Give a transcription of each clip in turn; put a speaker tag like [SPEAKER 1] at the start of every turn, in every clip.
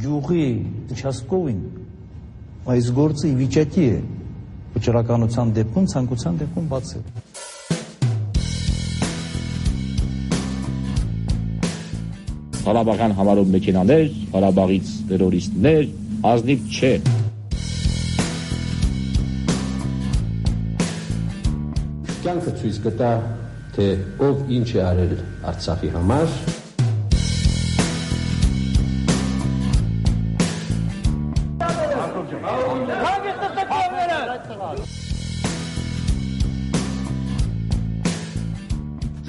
[SPEAKER 1] գյուղի участковին այս գործը ի վիճակի է վճռականության դեպքում ցանկության դեպքում բացել։
[SPEAKER 2] Ղարաբաղյան համարով մեքենաներ, Ղարաբաղից terroristներ, ազնիվ չէ։
[SPEAKER 3] Կյանքը ցույց կտա, թե ով ինչ է արել Արցախի համար։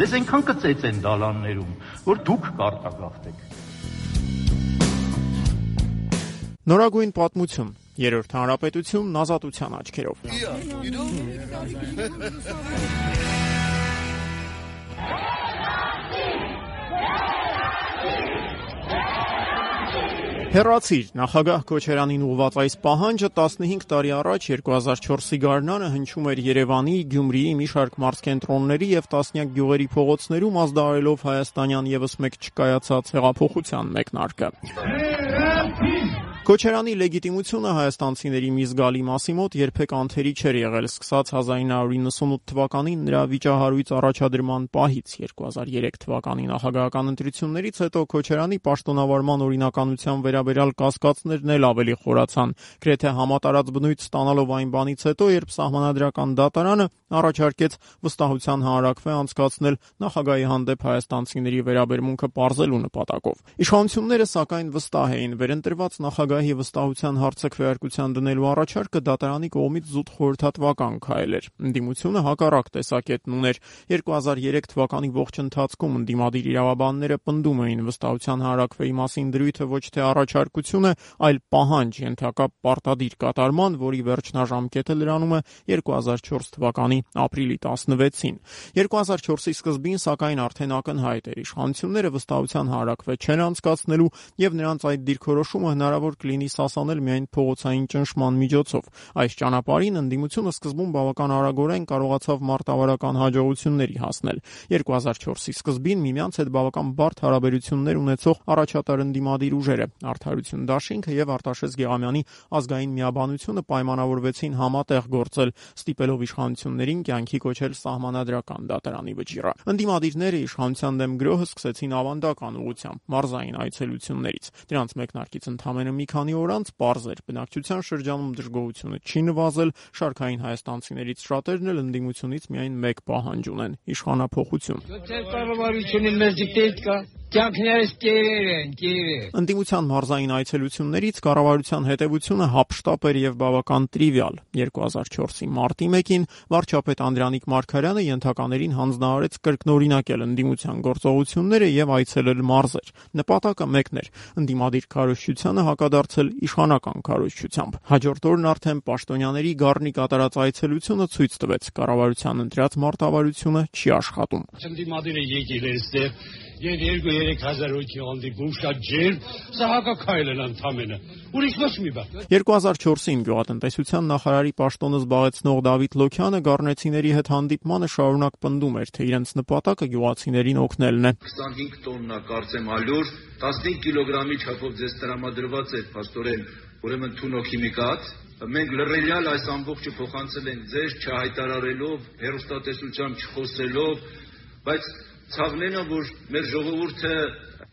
[SPEAKER 4] Ձեզ այնքան կծեց են դալաններում, որ դուք կարտագաղթեք։
[SPEAKER 5] Նորագույն պատմություն Երրորդ հանրապետություն ազատության աչքերով։ Հերացիր նախագահ Քոչարյանին ուղված այս պահանջը 15 տարի առաջ 2004-ի գարնանը հնչում էր Երևանի, Գյումրիի մի շարք մարզկենտրոնների եւ տասնյակ գյուղերի փողոցներում ազդարելով հայաստանյան եւս մեկ չկայացած հեղափոխության մեկնարկը։ Քոչարյանի լեգիտիմությունը հայաստանցիների մի զգալի մասի մոտ երբեք անթերի չէր եղել, սկսած 1998 թվականին նրա վիճահարույց առաջադրման պահից 2003 թվականի նախագահական ընտրություններից հետո Քոչարյանի պաշտոնավարման օրինականության վերաբերյալ կասկածներն էլ ավելի խորացան, գրեթե համատարած բնույթ ստանալով այն բանից հետո, երբ սահմանադրական դատարանը առաջարկեց վստահության հանրակրվե անցկացնել նախագահի հանդեպ հայաստանցիների վերաբերմունքը ողջելու նպատակով։ Իշխանությունները սակայն վստահ էին վերընտրված նախագահ նախագահի վստահության հարցը քվեարկության դնելու առաջարկը դատարանի կողմից զուտ խորհրդատվական քայլ էր։ Ընդդիմությունը հակառակ տեսակետն ուներ։ 2003 թվականի ողջ ընթացքում ընդդիմադիր իրավաբանները պնդում էին վստահության հանրակրվեի մասին դրույթը ոչ թե առաջարկություն է, այլ պահանջ ենթակա պարտադիր կատարման, որի վերջնաժամկետը լրանում է 2004 թվականի ապրիլի 16-ին։ 2004-ի սկզբին սակայն արդեն ակնհայտ էր իշխանությունները վստահության հանրակրվե չեն անցկացնելու եւ նրանց այդ դիրքորոշումը հնարավոր կլինի սասանել միայն փողոցային ճնշման միջոցով։ Այս ճանապարհին ընդդիմությունը սկզբում բավական արագորեն կարողացավ մարտավարական հաջողությունների հասնել։ 2004-ի սկզբին միմյանց հետ բավական բարդ հարաբերություններ ունեցող առաջատար ընդդիմադիր ուժերը Արդարություն Դաշինքը եւ Արտաշես Գեղամյանի ազգային միաբանությունը պայմանավորվեցին համատեղ գործել, ստիպելով իշխանություններին կյանքի կոչել սահմանադրական դատարանի վճիռը։ Ընդդիմադիրները իշխանության դեմ գրոհը սկսեցին ավանդական ուղությամբ, մարզային այցելություններից։ Դրանց մեկնարկից ընդամենը մի քանի օր անց պարզ էր բնակչության շրջանում դժգոհությունը չի նվազել, շարքային հայաստանցիներից շատերն էլ ընդդիմությունից միայն մեկ պահանջ ունեն՝ իշխանափոխություն։
[SPEAKER 6] Ձեր կառավարությունին մեզ դիտեիք կա Կյանքներս կերեր են, կերեր։
[SPEAKER 5] Ընդդիմության մարզային այցելություններից կառավարության հետևությունը հապշտապ էր եւ բավական տրիվիալ։ 2004-ի մարտի 1-ին վարչապետ Անդրանիկ Մարկարյանը ենթականերին հանձնարարեց կրկնօրինակել ընդդիմության գործողությունները եւ այցելել մարզեր։ Նպատակը մեկն էր՝ ընդդիմադիր քարոշչությանը հակադարձել իշխանական քարոշչությամբ։ Հաջորդ օրն արդեն պաշտոնյաների գառնի կատարած այցելությունը ցույց տվեց. կառավարության ընտրած մարտավարությունը չի աշխատում։
[SPEAKER 6] Ընդդիմադիրը եկել է այստեղ Եվ 2-3 հազար հոգի հանդիպում շատ ջեր, սա հակակայել են ընդամենը։ Ուրիշ ոչ մի բան։
[SPEAKER 5] 2004-ին գյուղատնտեսության նախարարի պաշտոնը զբաղեցնող Դավիթ Լոքյանը գառնեցիների հետ հանդիպմանը շարունակ պնդում էր, թե իրենց նպատակը գյուղացիներին օգնելն է։
[SPEAKER 7] 25 տոննա կարծեմ ալյուր, 15 կիլոգրամի չափով ձեզ տրամադրված է աստորեն, ուրեմն թունոքիմիկատ, մենք լրելյալ այս ամբողջը փոխանցել ենք ձեզ չհայտարարելով, հերոստատեսությամբ չխոսելով, բայց Ցավն է, որ մեր ժողովուրդը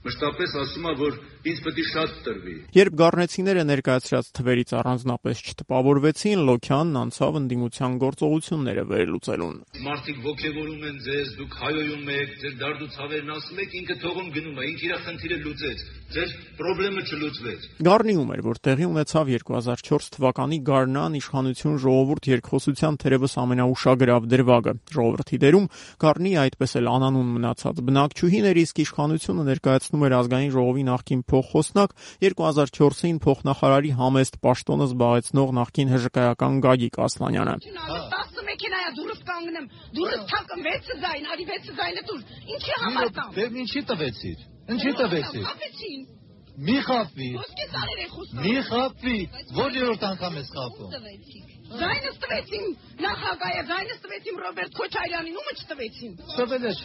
[SPEAKER 7] մշտապես ասում է, որ ինձ պետք է շատ տրվի։
[SPEAKER 5] Երբ գառնեցիները ներկայացրած թվերից առանձնապես չտպավորվեցին, Լոքյանն անցավ ընդդիմության գործողությունները վերլուծելուն։
[SPEAKER 7] Մարդիկ ողջևորում են ձեզ, դուք հայոյում եք, ձեր դարդու ցավերն ասում եք, ինքը թողում գնում է, ինքը իր խնդիրը լուծեց։ Ձեր խնդրը չլուծվեց։
[SPEAKER 5] Գառնիում էր, որ տեղի ունեցավ 2004 թվականի Գառնան իշխանություն ժողովուրդ երկխոսության թերևս ամենաուշագրավ դրվագը։ Ժողովրդի դերում Գառնի այդպես էլ անանուն մնացած բնակչուհիներ իսկ իշխանությունը ներկայացնում էր ազգային ժողովի նախկին փոխխոսնակ 2004-ին փոխնախարարի համեստ պաշտոնը զբաղեցնող նախկին հժկայական Գագիկ Ասլանյանը։
[SPEAKER 8] 10 մեքենայա դուրս կանգնեմ, դուրս թակեմ 6 ձայն, արի 6 ձայնը դուր։ Ինչի համար տամ։
[SPEAKER 9] Դե ինչի տվեցիր։ Ինչի տվեցիր։
[SPEAKER 8] Խափեցին։
[SPEAKER 9] Մի խափվի։
[SPEAKER 8] Ոսկե սարեր է խոսում։
[SPEAKER 9] Մի խափվի։ Որ երրորդ անգամ ես խափում։
[SPEAKER 8] Ձայնս տվեցին նախագահը, ձայնս տվեցին Ռոբերտ Քոչարյանին, ումը չտվեցին։
[SPEAKER 9] Տվել ես,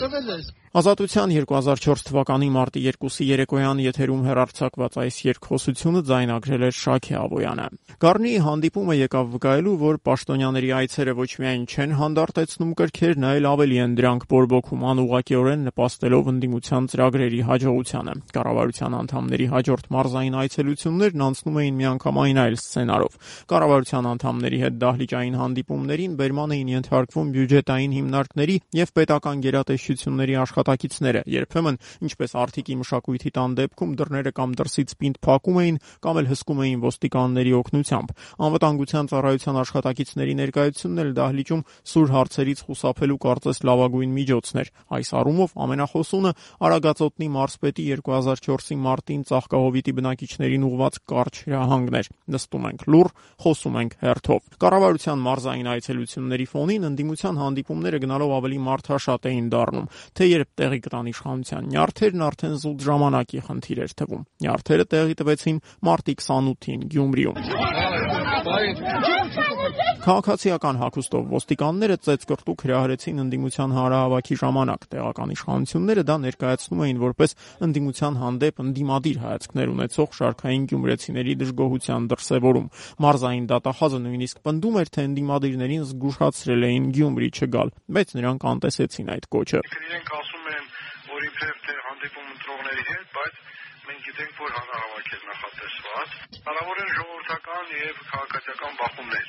[SPEAKER 9] Տվել ես։
[SPEAKER 5] Ազատության 2004 թվականի մարտի 2-ի երեկոյան եթերում հերարցակված այս երկխոսությունը ձայնագրել էր Շաքե Աբոյանը։ Գառնիի հանդիպումը եկավ վկայելու, որ պաշտոնյաների այցերը ոչ միայն չեն հանդարտեցնում կրքերն, այլ ավելի են դրանք բորբոքում անուղակիորեն նպաստելով ընդդիմության ծրագրերի հաջողությանը։ Կառավարության անդամների հաջորդ մարզային այցելություններն անցնում էին միանգամայն այլ սցենարով։ Կառավարության անդամների հետ դահլիճային հանդիպումներին բերման էին ենթարկվում բյուջետային հիմնարկների եւ պետական գերատեսչությունների աշխատակիցները։ Երբեմն, ինչպես Արթիկի մշակույթի տան դեպքում դռները կամ դրսից պինդ փակում էին կամ էլ հսկում էին ոստիկանների օգնությամբ։ Անվտանգության ծառայության աշխատակիցների ներկայությունն էլ դահլիճում սուր հարցերից խուսափելու կարծես լավագույն միջոցն էր։ Այս առումով ամենախոսունը Արագածոտնի մարզպետի 2004-ի մարտին ծաղկահովիտի բնակիչներին ուղված կարճ հրահանգն էր։ Նստում ենք լուր, խոսում ենք հերթով։ Կառավարության մարզային այցելությունների ֆոնին ընդդիմության հանդիպումները գնալով ավելի մարդաշատ էին դառնում, թե երբ տեղի կտան իշխանության նյարդերն արդեն զուտ ժամանակի խնդիր էր թվում։ Նյարդերը տեղի տվեցին մարտի 28-ին Գյումրիում։ Քաղաքացիական հագուստով ոստիկանները ծեծկրտուկ հրահրեցին ընդդիմության հանրահավաքի ժամանակ։ Տեղական իշխանությունները դա ներկայացնում էին որպես ընդդիմության հանդեպ ընդդիմադիր հայացքներ ունեցող շարքային գյումրեցիների դժգոհության դրսևորում։ Մարզային դատախազը նույնիսկ պնդում էր, թե ընդդիմադիրներին զգուշացրել էին Գյումրի չգալ, բայց նրանք անտեսեցին այդ կոչը։
[SPEAKER 10] Իրենք ասում իբրև թե հանդիպում ընտրողների հետ, բայց մենք գիտենք, որ հանրահավաք է նախատեսված։ Հնարավոր են ժողովրդական եւ քաղաքացիական բախումներ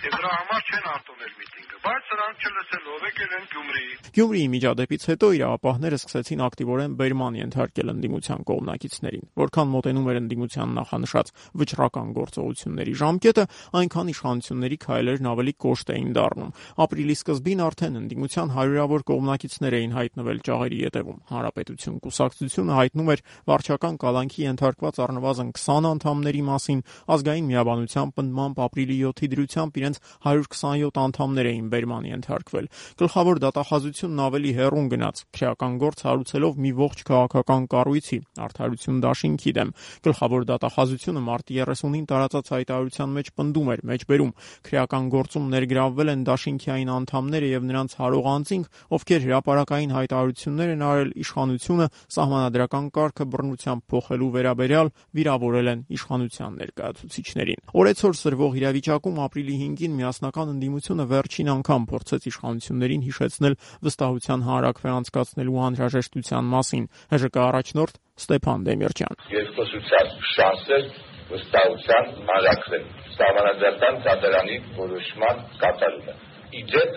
[SPEAKER 10] եւ դրա համար չեն արտոնել միտինգը, բայց սրանք չլսելով եկել են Գյումրի։
[SPEAKER 5] Գյումրիի միջադեպից հետո իրավապահները սկսեցին ակտիվորեն բերման ենթարկել ընդդիմության կողմնակիցներին։ Որքան մոտենում էր ընդդիմության նախանշած վճռական գործողությունների ժամկետը, այնքան իշխանությունների քայլերն ավելի կոշտ էին դառնում։ Ապրիլի սկզբին արդեն ընդդիմության հարյուրավոր կողմնակիցներ էին հայտնվել ճաղերի ետևում։ Հանրապետություն կուսակցությունը հայտնում էր վարչական կալանքի ենթարկված առնվազն 20 անդամների մասին, ազգային միաբանության պնդմամբ ապրիլի 7-ի դրությամբ իրենց 127 անդամներ էին բերման ենթարկվել։ Գլխավոր դատախազությունն ավելի հեռուն գնաց, քրեական գործ հարուցելով մի ողջ քաղաքական կառույցի՝ Արդարություն դաշինքի դեմ։ Գլխավոր դատախազությունը մարտի 30-ին տարածած հայտարարության մեջ պնդում էր մեջբերում քրեական գործում ներգրավվել են դաշինքի այն անդամները եւ նրանց հարող անձինք, ովքեր հրաապարակային հայտարարություններ են արել իշխանությունը սահմանադրական կարգը բռնությամբ փոխելու վերաբերյալ վիրավորել են իշխանության ներկայացուցիչներին։ Օրեցօր սրվող իրավիճակում ապրիլի 5-ին միասնական ընդդիմությունը վերջին անգամ փորձեց իշխանություններին հիշեցնել վստահության հանրակրվե անցկացնելու անհրաժեշտության մասին։ ՀԺԿ առաջնորդ Ստեփան Դեմիրճյան։
[SPEAKER 11] Երկխոսության շանսեր վստահության հանրակրվեն սահմանադրական ծառայանի որոշման կատարումը։ Իդեպ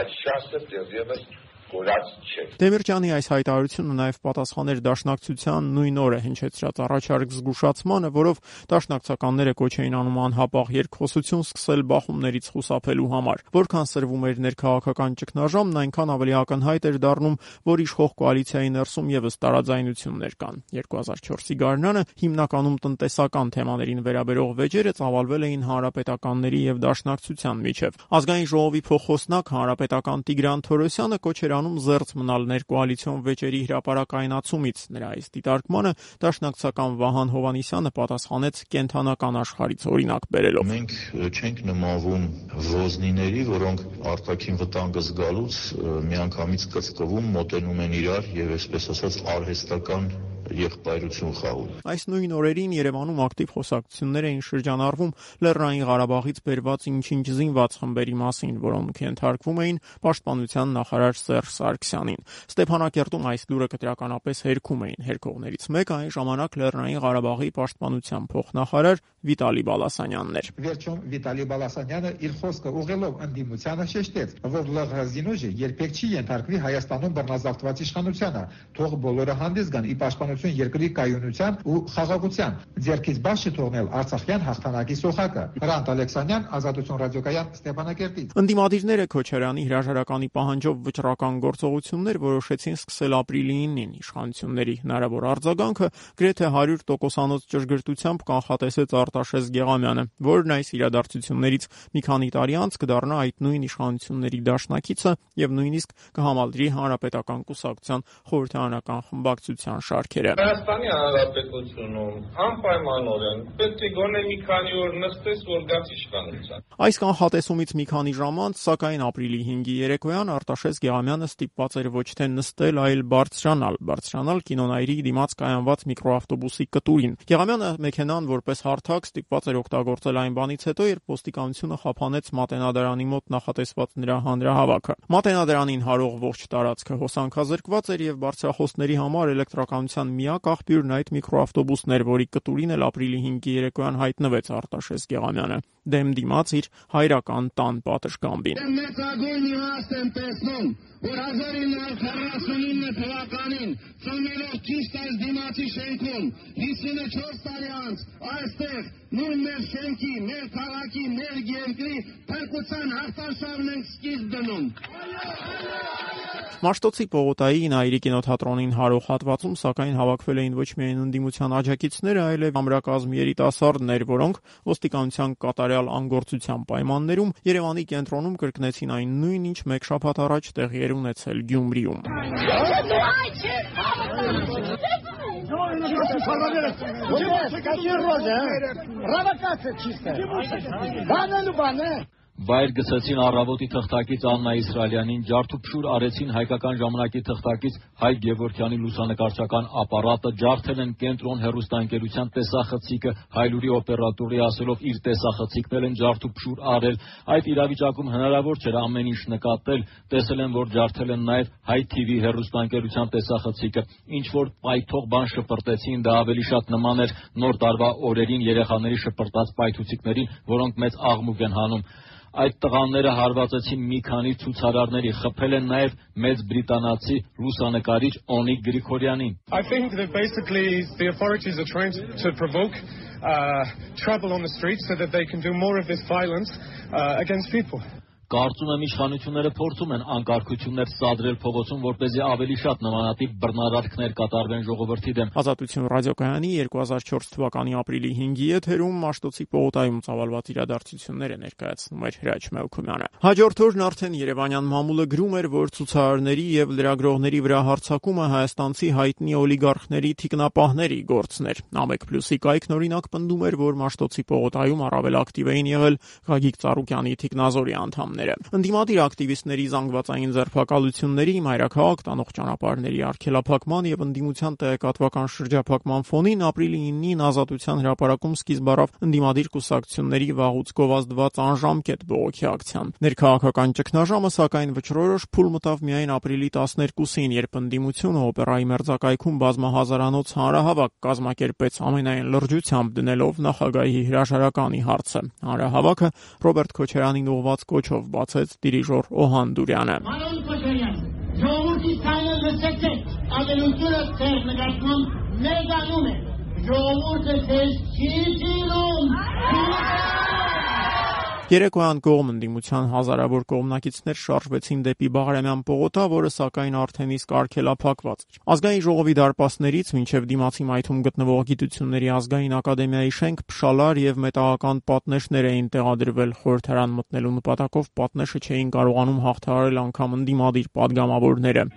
[SPEAKER 11] այդ շանսը դեռևս կորած չէ։
[SPEAKER 5] Դեմիրճյանի այս հայտարարությունը նաև պատասխաներ Դաշնակցության նույն օրը հնչեցրած առաջարկ զգուշացմանը, որով Դաշնակցականները կոչ էին անում անհապաղ երկխոսություն սկսել բախումներից խուսափելու համար։ Որքան սրվում էր ներքաղաքական ճգնաժամն, այնքան ավելի ակնհայտ էր դառնում, որ իշխող կոալիցիայի ներսում եւս տարաձայնություններ կան։ 2004-ի գարնանը հիմնականում տնտեսական թեմաներին վերաբերող վեճերը ծավալվել էին հանրապետականների եւ Դաշնակցության միջև։ Ազգային ժողովի փոխոսնակ հանրապետական Տիգրան Թորոսյանը կոչ էր անում զերծ մնալ ներկոալիցիոն վեճերի հրապարակայնացումից։ Նրա այս դիտարկմանը Դաշնակցական Վահան Հովանիսյանը պատասխանեց կենթանական աշխարից օրինակ բերելով։
[SPEAKER 12] Մենք չենք նմանվում ոզնիների, որոնք արտաքին վտանգը զգալուց միանգամից կծկվում, մոտենում են իրար եւ այսպես ասած արհեստական եղբայրություն խաղում։
[SPEAKER 5] Այս նույն օրերին Երևանում ակտիվ խոսակցություններ էին շրջանառվում Լեռնային Ղարաբաղից բերված ինչ-ինչ զինված խմբերի մասին, որոնք ենթարկվում էին պաշտպանության նախարար Սերժ Սարգսյանին։ Ստեփանակերտում այս լուրը կտրականապես հերքում էին հերքողներից մեկը այն ժամանակ Լեռնային Ղարաբաղի պաշտպանության փոխնախարար Վիտալի Բալասանյանն էր։
[SPEAKER 13] Վերջում Վիտալի Բալասանյանը իր խոսքը ուղղելով ընդդիմությանը շեշտեց, որ ԼՂ զինուժը երբեք չի ենթարկվի Հայաստանում բռնազավթված իշխանությանը, թող բոլորը հանդես գան ի պաշտպանություն երկրի կայունության ու խաղաղության։ Ձերքից բաց չթողնել Արցախյան հաղթանակի սոխակը։ Հրանտ Ալեքսանյան, Ազատություն ռադիոկայան Ստեփանակերտից։
[SPEAKER 5] Ընդդիմադիրները Քոչարյանի հրաժարականի պահանջով վճռական գործողություններ որոշեցին սկսել ապրիլի 9-ին։ Իշխանությունների հնարավոր արձագանքը գրեթե 100%-անոց ճշգրտությամբ կանխատեսեց Արտաշես Գեղամյանը, որն այս իրադարձություններից մի քանի տարի անց կդառնա այդ նույն իշխանությունների դաշնակիցը եւ նույնիսկ կհամալրի հանրապետական կուսակցության խորհրդարանական խմբակցության շարքերը։ խոսքերը։
[SPEAKER 14] Հայաստանի Հանրապետությունում անպայմանորեն պետք է գոնե մի քանի օր նստես, որ գաց իշխանության։
[SPEAKER 5] Այս կանխատեսումից մի քանի ժամ անց, սակայն ապրիլի 5-ի երեկոյան Արտաշես Գեղամյանը ստիպված էր ոչ թե նստել, այլ բարձրանալ, բարձրանալ կինոնայրի դիմաց կայանված միկրոավտոբուսի կտուրին։ Գեղամյանը մեքենան որպես հարթակ ստիպված էր օգտագործել այն բանից հետո, երբ ոստիկանությունը խափանեց Մատենադարանի մոտ նախատեսված նրա հանրահավաքը։ Մատենադարանին հարող ողջ տարածքը հոսանքազրկված էր եւ բարձրախոսների համար էլեկտրականության միակ աղբյուրն այդ միկրոավտոբուսն էր, որի կտուրին էլ ապրիլի 5-ի երեկոյան հայտնվեց Արտաշես Գեղամյանը դեմ դիմաց իր հայրական տան պատշգամբին։
[SPEAKER 15] Մեծագույն իմաստ եմ տեսնում, որ 1949 թվականին ծնելով ճիշտ այս դիմացի շենքում 54 տարի անց այստեղ նույն մեր շենքի, մեր քաղաքի, մեր երկրի փրկության հաղթարշավն ենք սկիզբ դնում։
[SPEAKER 5] Մաշտոցի Պողոտայի Նայիրի կինոթատրոնին հարող հատվածում սակայն հավաքվել էին ոչ միայն ընդդիմության աջակիցները, այլև ամրակազմ երիտասարդներ, որոնք ոստիկանության կատարյալ անգործության պայմաններում Երևանի կենտրոնում կրկնեցին այն նույն, ինչ մեկ շաբաթ առաջ տեղի էր ունեցել Գյումրիում։
[SPEAKER 15] Провокация чистая. Банан, банан.
[SPEAKER 16] Վայր գցեցին առավոտի թղթակից Աննա Իսրայելյանին, ջարդուփշուր արեցին հայկական ժամանակի թղթակից Հայ Գևորգյանի լուսանկարչական ապարատը, ջարդել են կենտրոն հերոստանգերության տեսախցիկը, Հայլուրի օպերատորի ասելով իր տեսախցիկն էլ են ջարդուփշուր արել։ Այդ իրավիճակում հնարավոր չէր ամեն ինչ նկատել, տեսել են, որ ջարդել են նաև Հայ TV հերոստանգերության տեսախցիկը, ինչ որ պայթող բան շպրտեցին, դա ավելի շատ նման էր նոր տարվա օրերին երեխաների շպրտած պայթուցիկներին, որոնք մեծ աղմուկ են հանում այդ տղաները հարվածեցին մի քանի ցուցարարների, խփել են նաև մեծ բրիտանացի լուսանկարիչ Օնիկ Գրիգորյանին։
[SPEAKER 17] I think that basically the authorities are trying to, provoke uh, trouble on the streets so that they can do more of this violence uh, against people.
[SPEAKER 16] Կարծում եմ իշխանությունները փորձում են անկարգություններ սադրել փողոցում, որպեսզի ավելի շատ նմանատիպ բռնարարքներ կատարվեն ժողովրդի դեմ։
[SPEAKER 5] Ազատություն ռադիոկայանի 2004 թվականի ապրիլի 5-ի եթերում Մաշտոցի Պողոտայում ծավալված իրադարձությունները ներկայացնում էր Հրաչ Մելքումյանը։ Հաջորդ օրն արդեն Երևանյան մամուլը գրում էր, որ ցուցարարների եւ լրագրողների վրա հարձակումը հայաստանցի հայտնի օլիգարխների թիկնապահների գործն էր։ Ամեկ պլյուսի կայքն օրինակ պնդում էր, որ Մաշտոցի Պողոտայում առավել ակտիվ էին եղել Գագիկ Ծառուկյանի թիկնազորի անդամներ ոլորտները։ Ընդդիմադիր ակտիվիստների զանգվածային ձերբակալությունների, մայրաքաղաք տանող ճանապարհների արգելափակման եւ ընդդիմության տեղեկատվական շրջափակման ֆոնին ապրիլի 9-ին Ազատության հրապարակում սկիզբ առավ ընդդիմադիր կուսակցությունների վաղուց գովազդված անժամկետ բողոքի ակցիան։ Ներքաղաքական ճգնաժամը սակայն վճռորոշ փուլ մտավ միայն ապրիլի 12-ին, երբ ընդդիմությունը օպերայի մերձակայքում բազմահազարանոց հանրահավաք կազմակերպեց ամենայն լրջությամբ դնելով նախագահի հրաժարականի հարցը։ Հանրահավաքը Ռոբերտ Քոչարյանին ուղված կոչով բացեց դիրիժոր Օհան Դուրյանը։
[SPEAKER 15] Պարոն Քոչարյան, ժողովրդի ցայնը լսեցեք, ավելությունը ձեր նկատմամբ մեգանում է։ Ժողովուրդը ձեզ չի սիրում։
[SPEAKER 5] Երեկոյան կողմ ընդդիմության հազարավոր կողմնակիցներ շարժվեցին դեպի Բաղարամյան պողոտա, որը սակայն արդեն իսկ արգելափակված էր։ Ազգային ժողովի դարպասներից մինչև դիմացի մայթում գտնվող գիտությունների ազգային ակադեմիայի շենք փշալար եւ մետաղական պատնեշներ էին տեղադրվել խորհրդարան մտնելու նպատակով պատնեշը չէին կարողանում հաղթահարել անգամ ընդդիմադիր падգամավորները։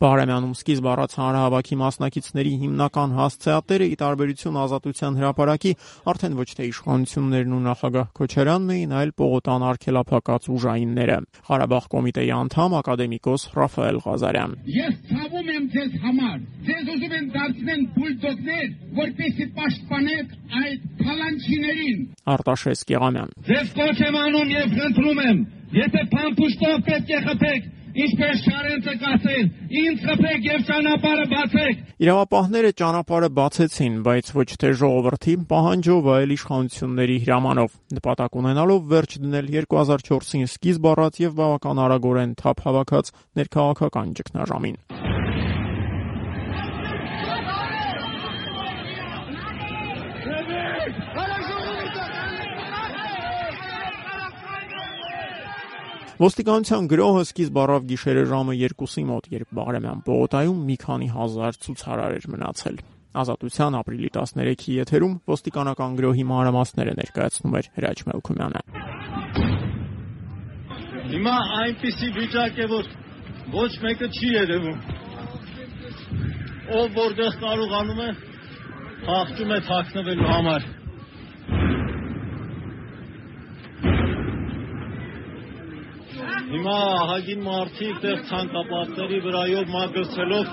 [SPEAKER 5] Բաղրամյանում սկիզբ առած հանրահավաքի մասնակիցների հիմնական հասցեատերը՝ ի տարբերություն Ազատության հրապարակի, արդեն ոչ թե իշխանություններն ու նախագահ Քոչարյանն էին, այլ Պողոտան արգելափակած ուժայինները։ Ղարաբաղ կոմիտեի անդամ ակադեմիկոս Ռաֆայել Ղազարյան։
[SPEAKER 15] Ես ցավում եմ ձեզ համար։ Ձեզ ուզում են դարձնել բուլդոզներ, որպեսզի պաշտպանեք այդ փալանչիներին։
[SPEAKER 5] Արտաշես Գեղամյան։
[SPEAKER 15] Ձեզ կոչ եմ անում եւ խնդրում եմ, եթե փամփուշտով պետք է խփեք, Ինչպես Շարենցը կասել, ինձ խփեք եւ ճանապարհը բացեք։
[SPEAKER 5] Իրավապահները ճանապարհը բացեցին, բայց ոչ թե ժողովրդի պահանջով, այլ իշխանությունների հրամանով, նպատակ ունենալով վերջ դնել 2004-ին սկիզբ առած եւ բավական արագորեն թափ հավաքած ներքաղաքական ճգնաժամին։ Ոստիկանության գրոհը սկիզբ առավ գիշերը ժամը 2-ի մոտ, երբ Բաղրամյան պողոտայում մի քանի հազար ցուցարար էր մնացել։ Ազատության ապրիլի 13-ի եթերում ոստիկանական գրոհի մանրամասները ներկայացնում էր Հրաչ Մելքումյանը։
[SPEAKER 16] Հիմա այնպիսի վիճակ է, որ ոչ մեկը չի երևում։ Ով որտեղ կարողանում է, հաղթում է թաքնվելու համար։ Հիմա ահագին մարդիկ տեղ ցանկապատների վրայով մագրցելով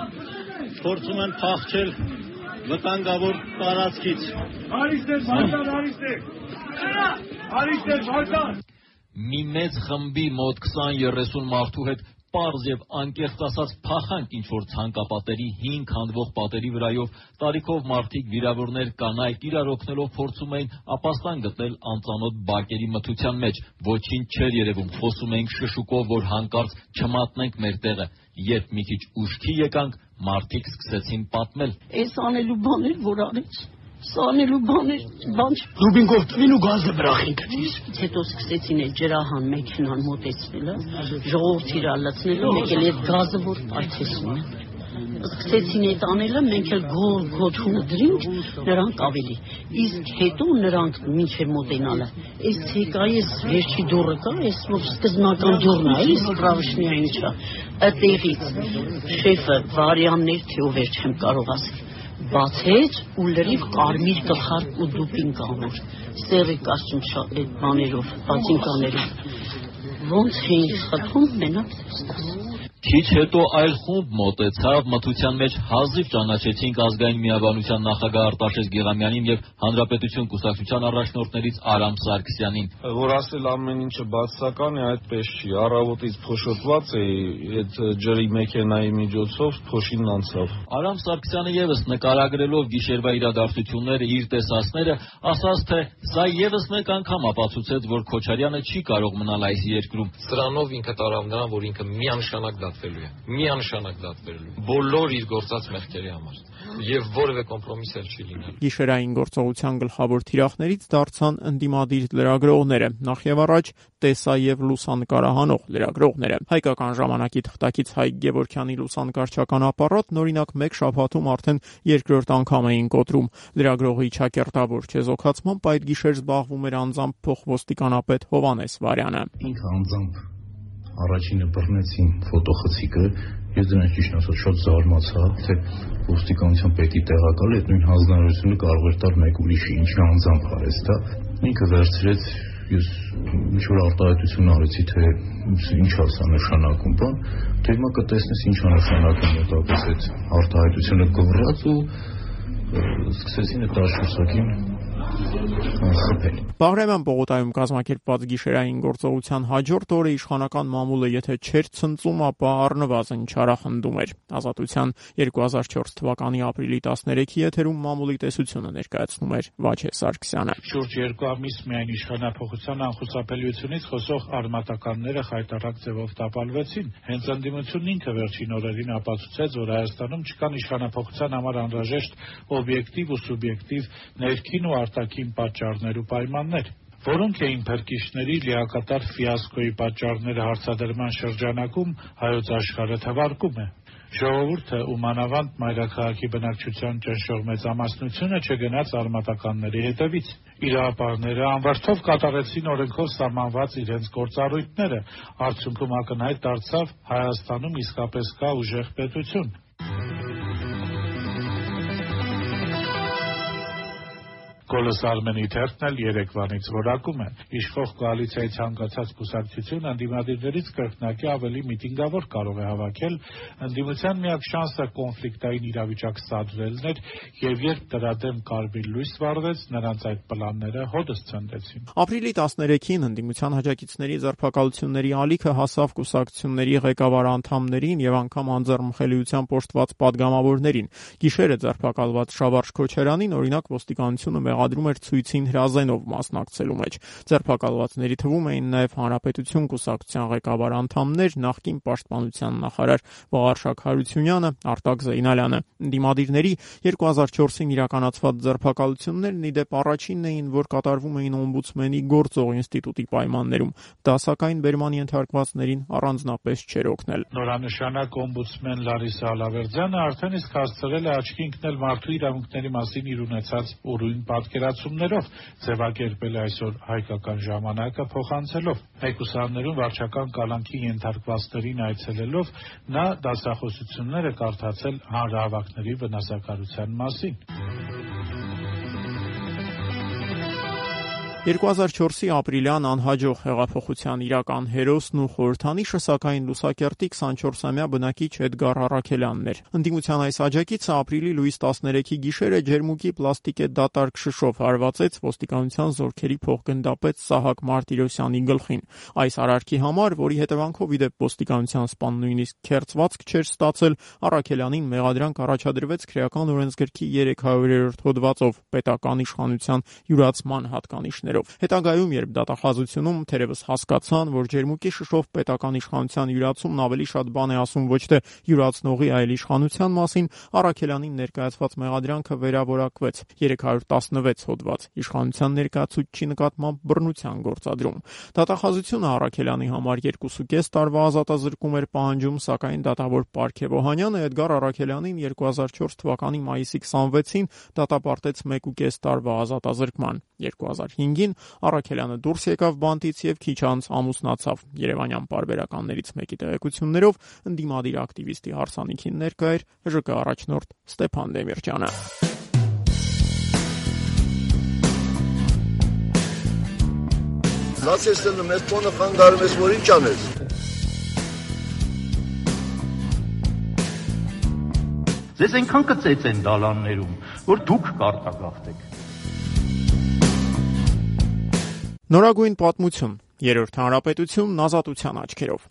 [SPEAKER 16] փորձում են փախչել վտանգավոր տարածքից։
[SPEAKER 6] Արիստեր, Մարտան, Արիստեր։ Արիստեր, Մարտան։
[SPEAKER 16] Մի մեծ խմբի մոտ 20-30 մարդու հետ պարզ եւ անկեղծ ասած փախանք ինչ որ ցանկապատերի հին քանդվող պատերի վրայով տարիքով մարդիկ վիրավորներ կանայք իրար օգնելով փորձում էին ապաստան գտնել անծանոթ բակերի մթության մեջ ոչինչ չէր երևում խոսում էինք շշուկով որ հանկարծ չմատնենք մեր տեղը երբ մի քիչ ուշքի եկանք մարդիկ սկսեցին պատմել
[SPEAKER 18] Այս անելու բաներ որ արեց Սանելու բաներ, բան չ...
[SPEAKER 6] Ռուբինկով տվին ու գազը վրախին գցիս։
[SPEAKER 18] Հետո սկսեցին այդ ջրահան մեքենան մոտեցնելը, ժողովուրդ իրար լցնելու, մեկ էլ այդ գազը որ պայթեցնում է։ Սկսեցին այդ անելը, մենք էլ գոր գոթում դրինք, նրանք ավելի։ Իսկ հետո նրանք մինչև մոտենալը, այս ցեկա ես վերջի դուրը կա, այս որ սկզբնական դուրն է, այս պրավշնիա ինչա, այդտեղից շեֆը վարյաններ թե ով չեմ կարող ասել բացեց ու լրիվ կարմիր գլխար ու դուպին կանոր սերի կաշում այդ բաներով բացինկաներով ոնց էին խփում մենակ ստաս
[SPEAKER 16] Քիչ հետո այլ խումբ մոտեցավ, մթության մեջ հազիվ ճանաչեցինք ազգային միաբանության նախագահ Արտաշես Գեղամյանին եւ Հանրապետություն կուսակցության առաջնորդներից Արամ Սարգսյանին։
[SPEAKER 19] Որ ասել ամեն ինչը բացական է, այդպես չի։ Առավոտից փոշոտված է, այդ ջրի մեքենայի միջոցով փոշին անցավ։
[SPEAKER 16] Արամ Սարգսյանը եւս նկարագրելով գիշերվա իրադարձությունները, իր տեսածները, ասաց թե սա եւս մեկ անգամ ապացուցեց, որ Քոչարյանը չի կարող մնալ այս երկրում։
[SPEAKER 20] Սրանով ինքը տարավ նրան, որ ինքը միանշանակ դատվելու է։ Միանշանակ դատվելու։ Բոլոր իր գործած մեղքերի համար եւ որևէ կոմպրոմիս էլ չի լինել։
[SPEAKER 5] Գիշերային գործողության գլխավոր թիրախներից դարձան ընդդիմադիր լրագրողները, նախ եւ առաջ տեսա եւ լուսանկարահանող լրագրողները։ Հայկական ժամանակի թղթակից Հայկ Գևորքյանի լուսանկարչական ապարատն օրինակ մեկ շաբաթում արդեն երկրորդ անգամ էին կոտրում։ Լրագրողի ճակերտավոր չեզոքացմամբ այդ գիշեր զբաղվում էր անձամբ փոխոստիկանապետ Հովանես Վարյանը։
[SPEAKER 12] Ինքը անձամբ առաջինը բռնեցին ֆոտոխցիկը ես դրանից ճիշտ ասած շատ զարմացա թե ոստիկանության պետի տեղակալը այդ նույն հանձնարարությունը կարող էր տալ մեկ ուրիշի ինչի անձամբ արեց դա ինքը վերցրեց ես ինչ որ արտահայտություն արեցի թե ինչ է սա նշանակում բան դե հիմա կտեսնես ինչ նշանակում մոտակից այդ արտահայտությունը գվրած ու սկսեցին այդ աշուսակին խփել։
[SPEAKER 5] Բաղրամյան պողոտայում կազմակերպված գիշերային գործողության հաջորդ օրը իշխանական մամուլը եթե չէր ցնծում, ապա առնվազն չարախնդում էր։ Ազատության 2004 թվականի ապրիլի 13-ի եթերում մամուլի տեսությունը ներկայացնում էր Վաչե Սարգսյանը։
[SPEAKER 21] Շուրջ երկու ամիս միայն իշխանապողության անխուսափելիությունից խոսող արմատականները խայտարակ ձևով տապալվեցին։ Հենց ընդդիմությունն ինքը վերջին օրերին ապացուցեց, որ Հայաստանում չկան իշխանապողության համար անհրաժեշտ օբյեկտիվ ու սուբյեկտիվ ներքին ու արտաքին պատճառներ ու պայմաններ, որոնք էին փրկիչների լիակատար ֆիասկոյի պատճառները հարցադրման շրջանակում հայոց աշխարհը թվարկում է։ Ժողովուրդը ու մանավանդ մայրաքաղաքի բնակչության ճնշող մեծամասնությունը չգնաց արմատականների հետևից։ Իրապարները անվերթով կատարեցին օրենքով սահմանված իրենց գործառույթները, արդյունքում ակնհայտ դարձավ Հայաստանում իսկապես կա ուժեղ պետություն։ Գոլը Սարմենի թերթն էլ Երևանից որակում է։ Իշխող կոալիցիայի ցանկացած կուսակցություն ընդդիմադիրներից կրկնակի ավելի միտինգավոր կարող է հավաքել, ընդդիմության միակ շանսը կոնֆլիկտային իրավիճակ սադրելն էր, եւ երբ դրա դեմ կարմիր լույս վառվեց, նրանց այդ պլանները հոդս ցնդեցին։
[SPEAKER 5] Ապրիլի 13-ին ընդդիմության հաջակիցների ձերբակալությունների ալիքը հասավ կուսակցությունների ղեկավար անդամներին եւ անգամ անձեռմխելիության փոշտված падգամավորներին։ Գիշերը ձերբակալված Շավարժ Քոչարյանին օրինակ ոստիկանությունը մեղադրում էր ցույցին հրազենով մասնակցելու մեջ։ Ձերբակալվածների թվում էին նաև Հանրապետություն կուսակցության ղեկավար անդամներ, նախկին պաշտպանության նախարար Վաղարշակ Հարությունյանը, Արտակ Զեյնալյանը։ Դիմադիրների 2004-ին իրականացված ձերբակալություններն ի դեպ առաջինն էին, որ կատարվում էին օմբուդսմենի գործող ինստիտուտի պայմաններում։ Դա սակայն բերման ենթարկվածներին առանձնապես չէր օգնել։
[SPEAKER 21] Նորանշանակ օմբուդսմեն Լարիսա Ալավերդյանը արդեն իսկ հասցրել է աչքի ընկնել մարդու իրավունքների մասին իր ունեցած ուրույն պատկերացումներով ձևակերպել է այսօր հայկական ժամանակը փոխանցելով մեկուսարներում վարչական կալանքի ենթարկվածներին այցելելով նա դասախոսություններ է կարդացել հանրահավաքների վնասակարության մասին։
[SPEAKER 5] 2004-ի ապրիլյան անհաջող հեղափոխության իրական հերոսն ու խորհրդանիշը սակայն Լուսակերտի 24-ամյա բնակիչ Էդգար Առաքելյանն էր։ Ընդդիմության այս աջակիցը ապրիլի լույս 13-ի գիշերը ջերմուկի պլաստիկե դատարկ շշով հարվածեց ոստիկանության զորքերի փոխգնդապետ Սահակ Մարտիրոսյանի գլխին։ Այս արարքի համար, որի հետևանքով իդեպ ոստիկանության սպան նույնիսկ քերծվածք չէր ստացել, Առաքելյանին մեղադրանք առաջադրվեց քրեական օրենսգրքի 300-րդ հոդվածով պետական իշխանության յուրացման հատկանիշներով պատճառներով։ Հետագայում, երբ դատախազությունում թերևս հասկացան, որ ջերմուկի շշով պետական իշխանության յուրացումն ավելի շատ բան է ասում ոչ թե յուրացնողի, այլ իշխանության մասին, Արաքելյանին ներկայացված մեղադրանքը վերավորակվեց 316 հոդված իշխանության ներկայացուցչի նկատմամբ բռնության գործադրում։ Դատախազությունը Արաքելյանի համար 2.5 տարվա ազատազրկում էր պահանջում, սակայն դատավոր Պարքև Օհանյանը Էդգար Արաքելյանին 2004 թվականի մայիսի 26-ին դատապարտեց 1.5 տարվա ազատազրկման։ 2005-ին տարիներին Առաքելյանը դուրս եկավ բանտից եւ քիչ անց ամուսնացավ։ Երևանյան պարբերականներից մեկի տեղեկություններով ընդդիմադիր ակտիվիստի հարսանիքին ներկա էր ԺԿ առաջնորդ Ստեփան Դեմիրճյանը։
[SPEAKER 22] Լացեսն մեծ տոնը խանգարում ես, որ ինչ անես։
[SPEAKER 4] Ձեզ այնքան կծեց են դալաններում, որ դուք կարտագաղթեք։
[SPEAKER 5] Նորագույն պատմություն։ Երրորդ հանրապետությունն ազատության աչքերով։